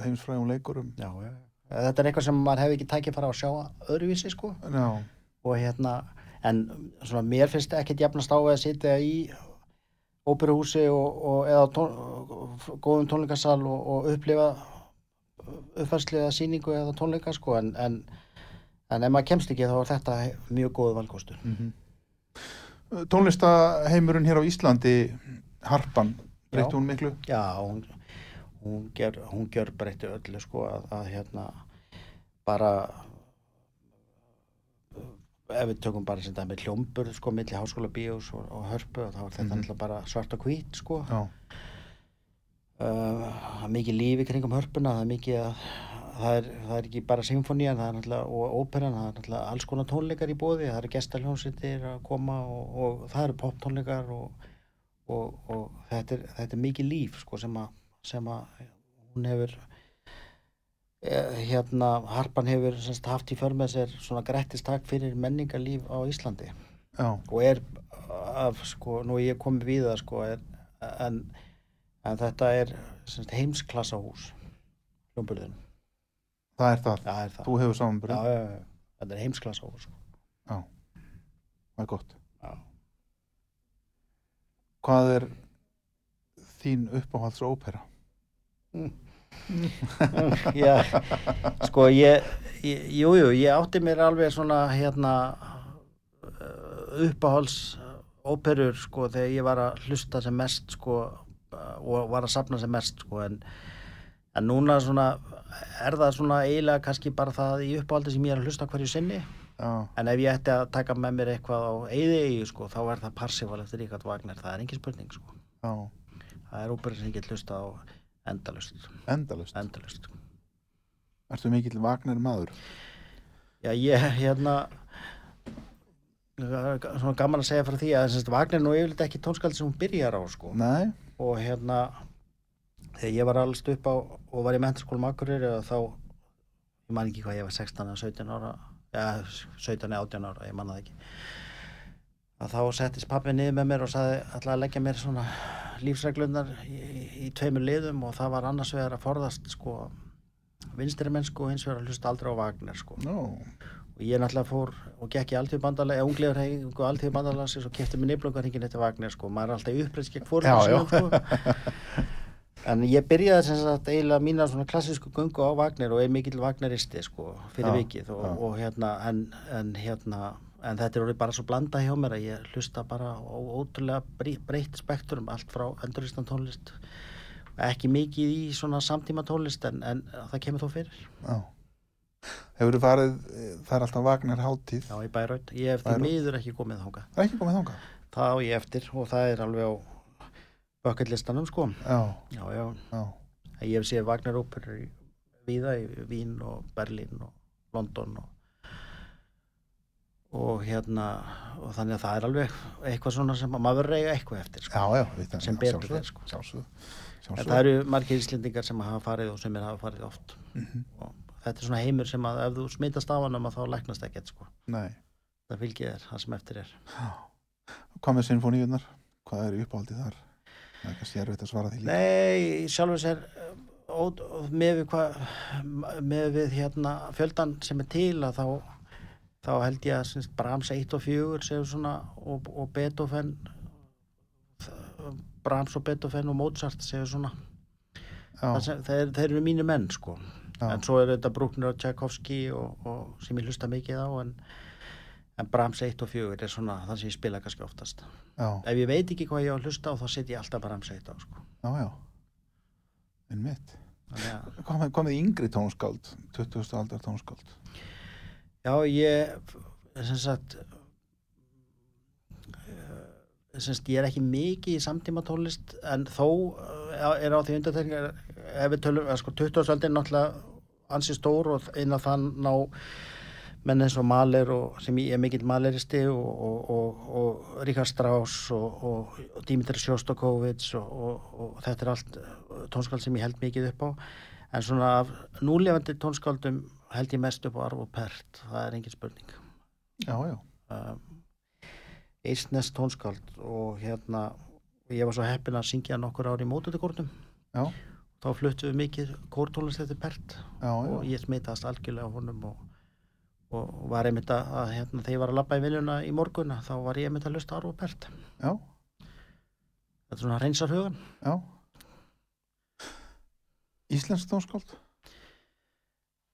heimsfræðum leikurum já, já. Þetta er eitthvað sem maður hefði ekki tækið fara að sjá öðruvísi sko. já, Og hérna, en svona mér finnst ekkit jafnast á að sitja í óperuhúsi og, og eða tón, góðum tónleikasal og, og upplifa uppfærslu eða sýningu eða tónleika sko en, en, en ef maður kemst ekki þá er þetta mjög góð valkostur. Mm Tónlistaheimurinn hér á Íslandi, Harpan, breytti hún miklu? Já, hún, hún, ger, gjör breytti öllu sko að, að hérna bara ef við tökum bara sem dæmi hljómbur sko milli háskóla bíós og, og hörpu þá er þetta Mhm. náttúrulega bara svart og hvít sko. Já, uh, það er mikið lífi kringum hörpuna það er mikið að það er, það er ekki bara symfónían og óperan það er náttúrulega alls konar tónleikar í bóði það eru gestaljónsittir að koma og, og það eru poptónleikar og, og, og þetta, er, þetta er mikið líf sko sem að, sem að hún hefur eh, hérna harpan hefur semst, haft í för með sér svona grættistak fyrir menningarlíf á Íslandi. Já, og er af sko, nú ég komið við það sko en, en þetta er semst, heimsklassahús hljómburðin, það er það. það er það Þú hefur já, samanbyrð, já, já, þetta er heimsklassahús sko. það er gott. já. Hvað er þín uppáhalds ópera? já, sko ég, ég jú, jú, ég átti mér alveg svona hérna uh, uppáhalds óperur sko þegar ég var að hlusta sem mest sko uh, og var að sapna sem mest sko en, en núna svona er það svona eiginlega kannski bara það í uppáhaldi sem ég er að hlusta hverju sinni? Já, en ef ég ætti að taka með mér eitthvað á eyði sko þá er það Parsifal eftir Ríkard Wagner. Það er engin spurning sko. Það er óperur sem ég get hlusta á endalust endalust. endalust Ertu mikill Vagner maður? Já, ég, hérna, svona gaman að segja frá því að Wagner er nú yfirleitt ekki tónskald sem hún byrjar á, sko. Og hérna, þegar ég var allst upp á og var í mentaskólum Akureyri og þá, ég man ekki hvað ég var 16 eða 17 ára, eða 17 eða 18 ára, ég man það ekki. Að þá settist pappi niður með mér og sagði alltaf að leggja mér svona lífsreglunar í, í, tveimur liðum? Og það var annars vegar að forðast, sko, vinstri mennsku og hins vegar að hlusta aldrei á Wagner, sko. Nú, og ég náttúrulega fór og gekk í alltíðu bandalega, eða unglegur hefingu alltíðu bandalagsins og kefti mér nýblungarhingin eftir Wagner sko, maður er alltaf uppreist gegn Já, fórhaldsinum sko. en ég byrjaði sem sagt eiginlega mína svona klassísku gungu á Wagner og er mikill Wagneristi sko, fyrir Já, vikið og, já. og hérna, en, en hérna en þetta er orðið bara svo blanda hjá mér að ég hlusta bara á ótrúlega brey- breytt spektrum, allt frá enduristan tónlist ekki mikið í svona samtíma tónlist en, en það kemur þó fyrir já. Hefur þú farið, það er alltaf Vagner hátíð. Já, í Bæraut. Ég hef því miður ekki komið þangað. Það er ekki komið þangað. Það á ég eftir og það er alveg á bucketlistanum, sko. Já, Já, já. já, Ég hef séð Wagner óperur í víða í Vín og Berlín og London og og hérna og þannig að það er alveg eitthvað svona sem að maður eiga eitthvað eftir sko. já, já, það. Sem betur fer, sko. Það eru margir íslendingar sem hafa farið og sem er hafa farið oft Mhm. og þetta er svona heimur sem að ef þú smitast af hann þá læknast ekkert sko. Nei, það fylgir þér, það sem eftir er hvað með sinfoníunar? Hvað er uppáhaldið þar? Það er kannski erfitt að svara því líka. Nei, sjálfur sér ó, með við hvað með við hérna fjöldan sem er til að þá þá held ég að syns, Brahms 1 og 4 séu svona og, og Beethoven Brahms og Beethoven og Mozart þeir, þeir eru mínu menn sko. En svo er þetta Bruckner og Tchaikovsky og, og sem ég hlusta mikið á en, en Brahms 1 og 4 er svona það sem ég spila kannski oftast já, ef ég veit ekki hvað ég á að hlusta á þá set ég alltaf Brahms 1 á sko já, já. Hvað með, hvað með yngri tónskáld? 20. aldar tónskáld? Já, ég sem sagt eh, sem sagt, ég er ekki mikið í samtíma tónlist en þó eh, er á því undartekningar ef við tölum, eða sko 20. aldin náttúrulega ansi stór og inn að þann ná menn eins og Mahler og sem ég er mikill Mahleristi og, og, og, og Ríkard Strauss og, Dimitri Sjostakovits og, og, og þetta er allt tónskald sem ég held mikið upp á. En svona af núlefandi tónskáldum held ég mest upp á Arvo Pärt. Það er engin spurning. Já, já, um, eistnest tónskáld og hérna ég var svo heppin að syngja nokkur ári í mótutikórnum já, þá fluttum við mikið kórtónlist eftir Pärt já, og ég smitast algjörlega honum og, og var einmitt að, að hérna, þegar ég var að labba í viljuna í morguna þá var ég einmitt að lusta Arvo Pärt já, þetta er svona reynsar hugan já. Íslensk tónskáld?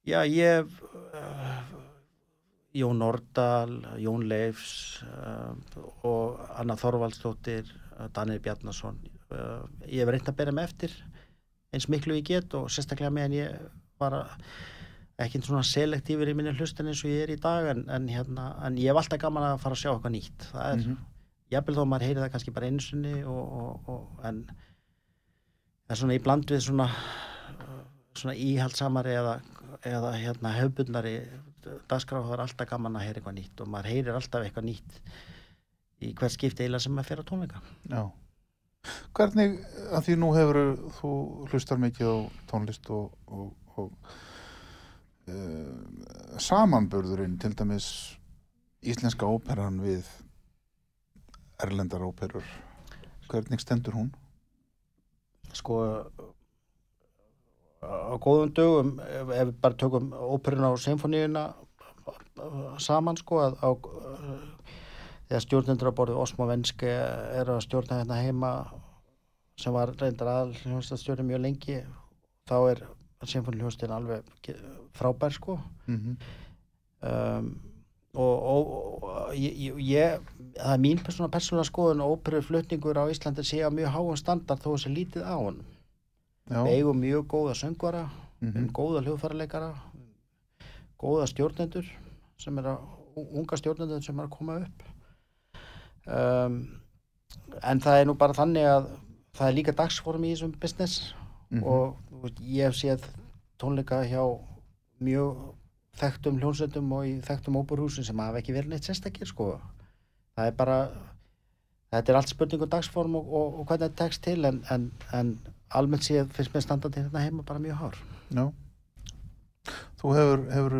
Já, ég uh, Jón Nordal, Jón Leifs uh, og Anna Þorvaldsdóttir, uh, Danir Bjarnason. Ég hef reynd að bera mig eftir eins miklu ég get og sérstaklega meðan ég var að- ekki svona selektífur í minni hlustin eins og ég er í dag en, en, hérna, en ég hef alltaf gaman að fara að sjá eitthvað nýtt. Það er, mm Mhm. jafnvel þó að maður heyri það kannski bara og, en það er svona í bland við svona svona íhaldsamari eða, eða hérna hefbundari dagskráð það er alltaf gaman að heyra eitthvað nýtt og maður heyrir alltaf eitthvað nýtt í hvert skipti eiginlega sem maður fer á tónleika Já. Hvernig, að því nú hefur þú hlustar mikið á tónlist og, og, og uh, samanburðurinn til dæmis íslenska óperan við erlendar óperur hvernig stendur hún? sko á góðum dögum ef, við bara tökum óperuna og symfoníuna saman sko að á, þegar stjórnendur á borðið Osmo Venske eru að stjórna hérna heima sem var reyndar að hljónstastjórnum mjög lengi þá er symfóniljónstin alveg frábær sko. Mm um, og, og, og ég, ég, það er mín persóna persóna skoðun að óperuflutningur á Íslandi sé á mjög háum standard þó þessi lítið á hann við eigum mjög góða söngvara Mhm. um góða hljóðfæraleikara góða stjórnendur sem er að, unga stjórnendur sem er að koma upp. Um, en það er nú bara þannig að það er líka dagsform í þessum business Mhm. og þú veist, ég hef séð tónleika hjá mjög þekktum hljónsveitum og í þekktum óperhúsin sem hafa ekki verið neitt sérstakir sko það er bara þetta er allt spurning um dagsform og, og, og hvernig þetta tekst til en, en, en almennt séð finnst mér standandi hérna heima bara mjög hár já. Þú hefur, hefur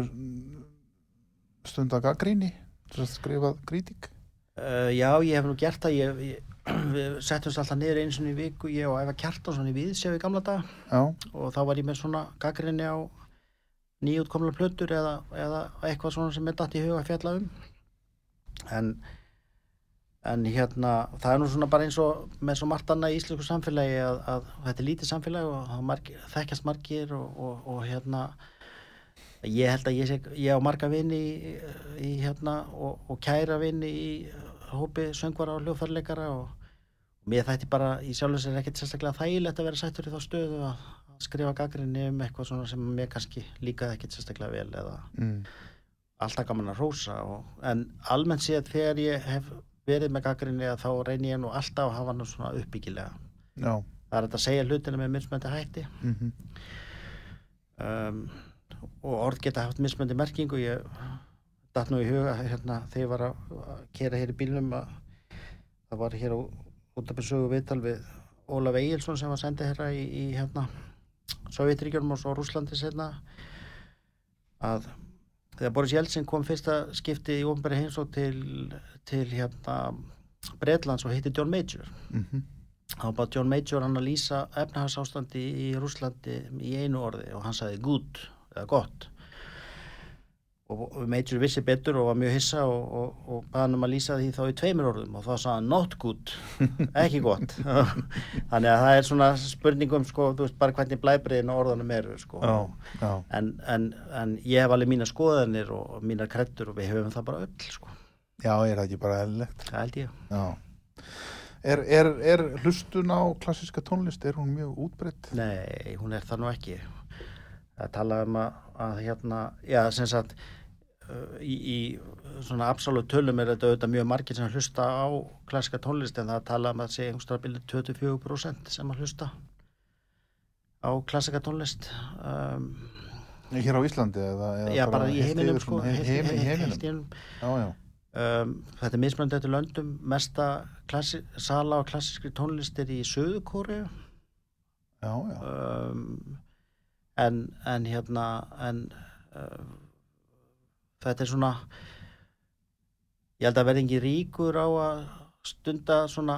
stund að gaggríni skrifað krítik Uh, já, ég hef nú gert það ég, ég, við settumst alltaf niður einu sinni í viku ég og Eva Kjartansson í Viðsjá í gamla dag Já, og þá var ég með svona gaggrinni á nýjútkomla plötur eða, eða eitthvað svona sem er datt í huga fjalla um. En en hérna, það er nú svona bara eins og með svo margt annað í íslensku samfélagi að, að þetta er lítið samfélagi og margir, þekkjast margir og, og, og hérna ég held að ég, sé, ég á marga vini í, í hérna og, og kæra vini í hópi söngvara og hljóðfærleikara og, og mér þætti bara í sjálfum sér ekkert sérstaklega þægilegt að vera sættur í þá stöðu að, að skrifa gaggrinni um eitthvað svona sem mér kannski líkaði ekkert sérstaklega vel eða mm. alltaf gaman að rósa og, en almennt séð þegar ég hef verið með gaggrinni að þá reyni ég nú alltaf að hafa nú svona uppbyggilega. Já. Það er að segja hlutina með mismöndi hætti. Mm um, og orð geta haft mismöndi merkingu. Ég datt nú í huga hérna, þegar ég var að kera hér í bílnum að það var hér á út af besögu viðtal við Ólaf Egilson sem var sendið hérna í, í hérna Sovjetríkjörnum og svo Rúslandi setna að þegar Boris Jeltsin kom fyrsta skipti í ofnbæri heimsók til, til hérna Bretlands og hitti John Major -hmm. þá bara John Major hann að lýsa efnahagsástandi í Rúslandi í einu orði og hann sagði good eða gott og Major vissi betur og var mjög hissa og, og, og baði hann um að lýsa því þá í tveimur orðum og þá sagði hann not good ekki gott þannig að það er svona spurningum sko, þú veist bara hvernig blæbriðin og orðanum eru sko. Já, já, en, en, en ég hef alveg mína skoðanir og, og mínar kreddur og við höfum það bara öll sko. já, er það ekki bara eðlilegt það held ég Er, er, er hlustun á klassiska tónlist, er hún mjög útbreytt? Nei, hún er það nú ekki. Það tala um að, að hérna, já, sem sagt, í, í svona absolutt tölum er þetta auðvitað mjög margir sem hlusta á klassika tónlist en það tala um að sé einhverstað byrju 24% sem að hlusta á klassika tónlist. Um, Hér á Íslandi eða, eða já, bara í heilt heiminum, sko. í heiminum? í Um, þetta er mismunandi eftir löndum, mesta klassi, sala á klassiskri tónlist er í Suðukóri já, já, um, en, en hérna en uh, þetta er svona ég held að verði ekki ríkur á að stunda svona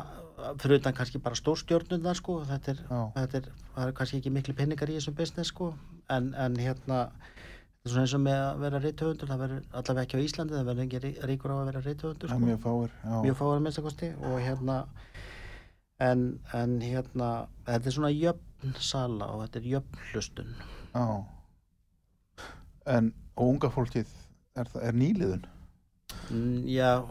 fyrir utan kannski bara stórstjórnundar sko. Þetta er, þetta er, það er kannski ekki miklu peningar í þessum business sko. En, en hérna þetta er svona eins og með að vera reythöfundur það verður allavega ekki á Íslandi það verður ekki rí- ríkur á að vera reythöfundur já, sko. mjög fáir, já, mjög fáar að minnsta kosti og hérna en, en hérna þetta er svona jöfn sala og þetta er jöfn hlustun já. En og unga fólkið er, er nýliðun? Mm, Já,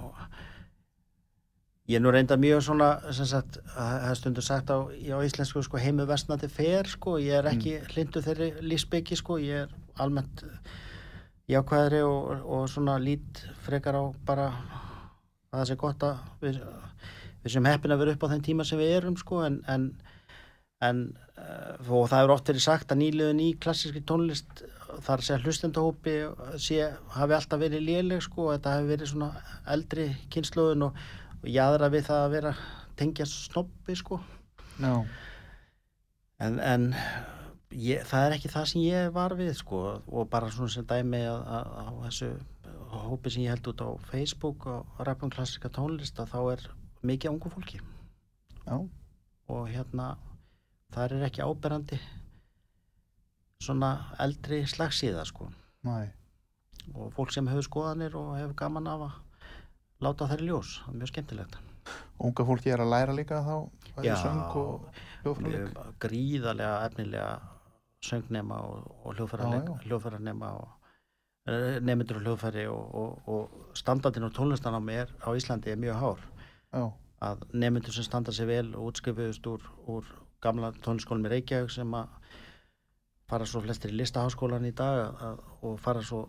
ég er nú reynda mjög svona, sem sagt, að það er stundur sagt á, á íslensku, sko, heimu vestnandi fer, sko, ég er ekki mm. hlindu þeirri lífsbyggi, sko, ég er almennt jákvæðri og, og svona lít frekar á bara að það sé gott að við, við sem heppin að vera upp á þeim tíma sem við erum, sko, en, en, en og það hefur oft verið sagt að nýliðun í klassíski tónlist þar sé hlustendahópi sé, hafi alltaf verið léleg sko, og þetta hafi verið svona eldri kynnslóðun og, og jáðra við það að vera tengja snobbi sko Já. en, en ég, það er ekki það sem ég var við sko og bara svona sem dæmi að, að, á þessu hópi sem ég held út á Facebook og rappum klassika tónlist að þá er mikið ungu fólki Já. og hérna það er ekki áberandi svona eldri slagsíða sko Næ. og fólk sem hefur skoðanir og hefur gaman af að láta þær í ljós, það er mjög skemmtilegt Unga fólki er að læra líka þá Já. gríðarlega efnilega söngnema og, og hljóðfæranema og eh, nemendur og hljóðfæri og, og, og standardin og tónlistanámi er á Íslandi er mjög hár Já. að nemendur sem standa sér vel og útskrifuðust úr, úr gamla tónskólum í Reykjavík sem að fara svo flestir í listaháskólan í dag að, að, og fara svo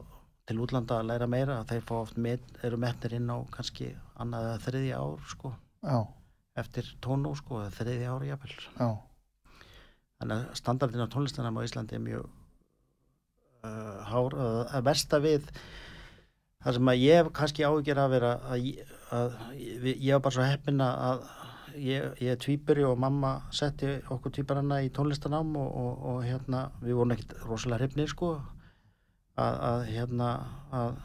til útlanda að læra meira að þeir fá oft met, eru metnir inn á kannski annað eða þriðja ár sko Já. eftir tónó sko eða þriðja ár jafnvel Já. þannig að standardin á tónlistunum á Íslandi er mjög uh, hár að, að versta við það sem að ég kannski áhyggjur að vera að, að ég, ég var bara svo heppin að ég, ég er tvíburi og mamma setti okkur tvíbaranna í tónlistanám og, og, og hérna við vorum ekkit rosalega hrifnir sko að, að hérna að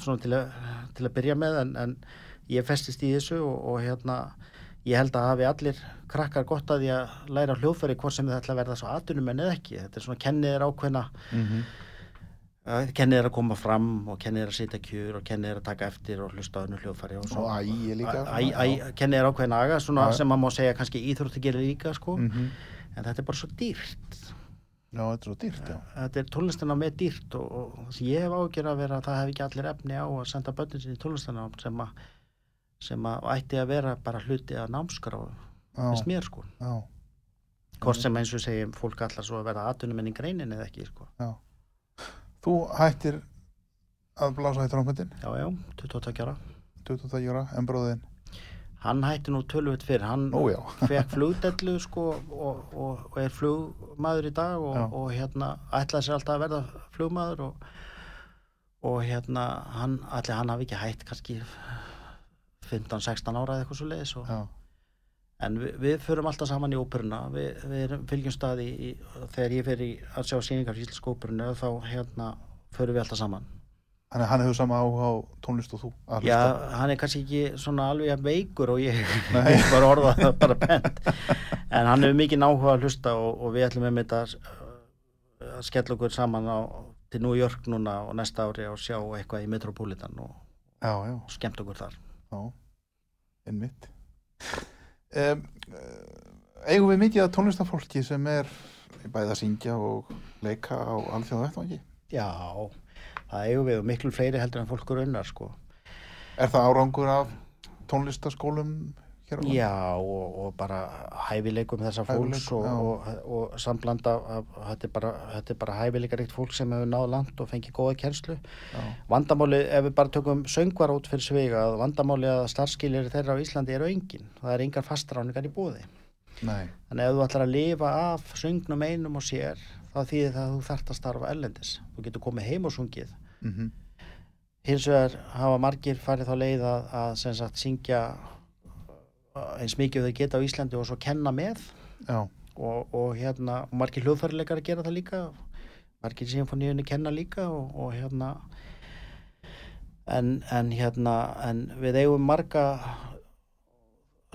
svona til að, til að byrja með en, en ég festist í þessu og, og hérna ég held að hafi allir krakkar gott að því að læra hljóðfæri hvort sem þið ætla að verða svo atunum en eða ekki. Þetta er svona kennið er ákveðna Mm uh, kennið er að koma fram og kennið er að sitja kjur og kennið er að taka eftir og hlusta önnu hljóðfæri og, Og ægi líka. Æ, æ, kennið er ákveðna aga svona sem maður má segja kannski íþrótti gerir líka sko. Mm en þetta er bara svo dýrt. Já, þetta er svo dýrt, já. þetta er tónlistina með dýrt og, og ég hef ágjör að vera að það hef ekki allir efni á að senda börnin sinni í tónlistina sem að sem að ætti að vera bara hluti að námskrá Já. finnst mér sko. Hvort sem eins og segjum fólk allar svo að verða atunum í greinin eða ekki sko. Já. Þú hættir að blása í trómpetin, já já, 22 ára. 22 ára, en bróðin. hann hætti nú tölvöld fyrir hann Ó, fekk flugdellu sko og, og, og er flugmaður í dag og, og hérna ætlaði sér alltaf að verða flugmaður og, og hérna hann, allir hann hafi ekki hætt kannski 15-16 ára eða eitthvað svo leiðis og, Já. En við, við förum alltaf saman í óperuna. Við, við erum fylgjum staði í, þegar ég fer í að sjá síningar í íslensku óperunu þá hérna förum við alltaf saman. Þannig að hann hefur sama áhuga á tónlist og þú að Já, hann er kannski ekki svona alveg jafn veikur og ég. Nei. bara orða það bara bent. En hann hefur mikið náhuga að hlusta og, og við ætlum með þetta að, að skella okkur saman á, til New York núna og næsta ári og sjá eitthvað í Metropolitan og Já, já, skemmt okkur þar. Já. Einmitt. Um, eigum við mikið af tónlistafólki sem er bæði að syngja og leika á alþjóða vettvangi? Já, það eigum við og miklu fleiri heldur en fólk er unnar sko Er það árangur af tónlistaskólum? Já, og, og bara hæfileikum þessa fólks og, og, og samblanda af, þetta er bara, hæfileikaríkt fólk sem hefur náð langt og fengið góða kennslu. Já. vandamáli, ef við bara tökum söngvar út fyrir svega, að vandamáli að starfskilir þeirra á Íslandi eru engin. Það er engar fastráningar í búði Nei, þannig ef þú ætlar að lifa af söngnum einum og sér þá þýðir það að þú þarft að starfa ellendis þú getur komið heim og sungið. Mm hins vegar hafa margir farið þá leið að, að sem sagt syngja uh, eins mikið þau geta á Íslandi og svo kenna með. Og, og hérna og margir hljóðfærileikar gera það líka margir symfóníunni kenna líka og, og hérna en, en hérna en við eigum marga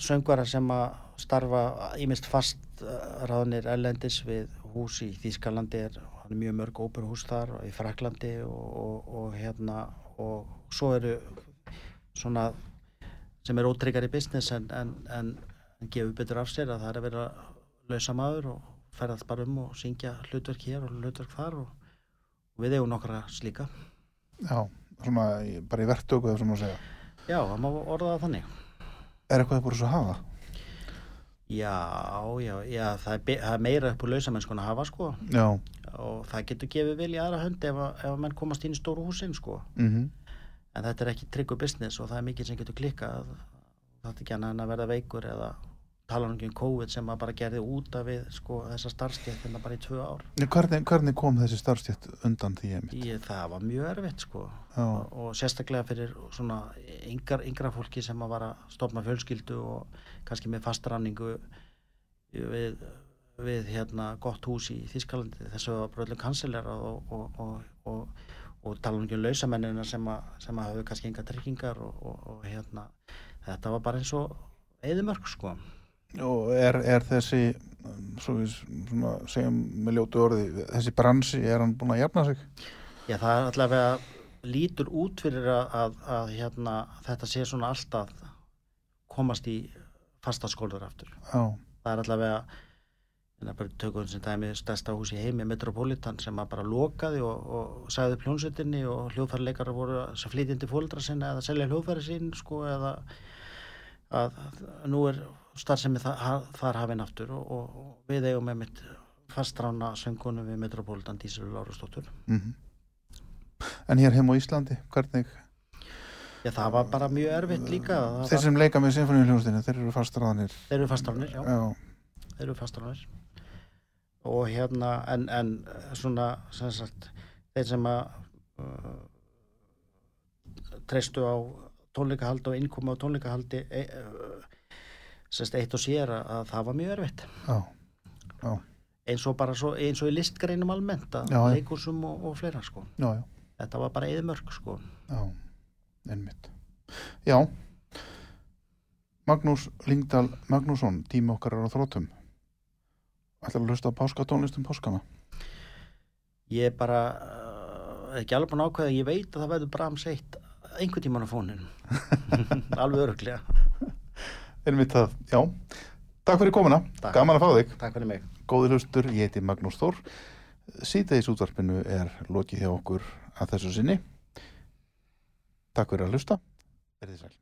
söngvara sem að starfa ímest fast uh, ráðnir ellendis við hús í Þýskalandi er, er mjög mörg óperuhús þar í Fraklandi og, og, og hérna og svo eru svona sem er ótryggar í business en, en, en, en gefur betur af sér að það er að vera lausa maður og ferðast bara um og syngja hlutverk hér og hlutverk þar og, og við eigum nokkra slíka Já, svona bara í verktöku eða sem að segja. Já, það má orða það þannig. Er eitthvað það búið svo að hafa? Já, já, já, það er, það er meira upp úr lausamennskun að hafa, sko. Já. Og það getur gefið vel í aðra höndi ef, að- ef að menn komast inn í stóru húsin, sko. Mm En þetta er ekki tryggur business og það er mikið sem getur klikkað. Það er ekki annað en að verða veikur eða tala um COVID sem að bara gerði út af við, sko, þessa starfstéttina bara í tvö ár. Hvernig, hvernig kom þessi starfstjætt undan því? Í, það var mjög erfitt, sko. Og, og sérstaklega fyrir svona yngar, yngra fólki sem að vara að stofna fjölskyldu og kannski með fastranningu við, við hérna gott hús í Þískalandi þessu var bara öllum kansilega og, og, og, og, tala um ekki um lausamennina sem að, sem að hafa kannski enga tryggingar og, og, og hérna þetta var bara eins og eðimörk sko og er, er þessi, svo við svona, segjum með ljótu orði, þessi bransi, er hann búin að jafna sig? Já, það er allavega lítur út fyrir að, að, að hérna, þetta sé svona alltaf komast í fastaskólar aftur. Já, Það er allavega, en það bara tökum sem dæmi stærsta hús í heimi, Metropolitan, sem að bara lokaði og, og sagði upp hljónsettinni og hljóðfærleikara voru sem flytjandi fóldra sinna eða selja hljóðfæri sín, sko, eða að, nú er starfsemi þar, þar hafinn aftur og, og, og við eigum með mitt fastrána söngunum við Metropolitan Dísel Lárusdóttur. mm En hér heim á Íslandi, hvernig? Já, það var bara mjög erfitt líka. Þeir var, sem leika með sinfoníuljónstinu, þeir eru fastraðanir. þeir eru fastránir, já. Já, þeir eru fastránir. Og hérna, en, en svona, sem sagt, þeir sem að uh, treystu á tónleikahaldi og innkomi á tónleikahaldi e, uh, sérst eitt og sér að, að það var mjög erfitt. já, já, Eins og bara svo, eins og í listgreinum almennt, að leikursum og, og fleira, sko. já, Þetta var bara eðmörk, sko. já, ennmitt. Já, Magnús Lingdal Magnússon, tími okkar er á þrótum. Ætlar að hlusta á páskatónlistum páskana? Ég er bara uh, ekki alveg búin að ákveða, ég veit að það verður Brahms eitt einhvern tímann á fóninu. alveg öruglega. Ennmitt það, já. Takk fyrir komuna, Takk. gaman að fá þig. Takk fyrir mig. Góði hlustur, ég heiti Magnús Þór. Síðdeis útvarpinu er lokið hjá okkur að þessu sinni. Takk fyrir að hlusta. Verðið sæl.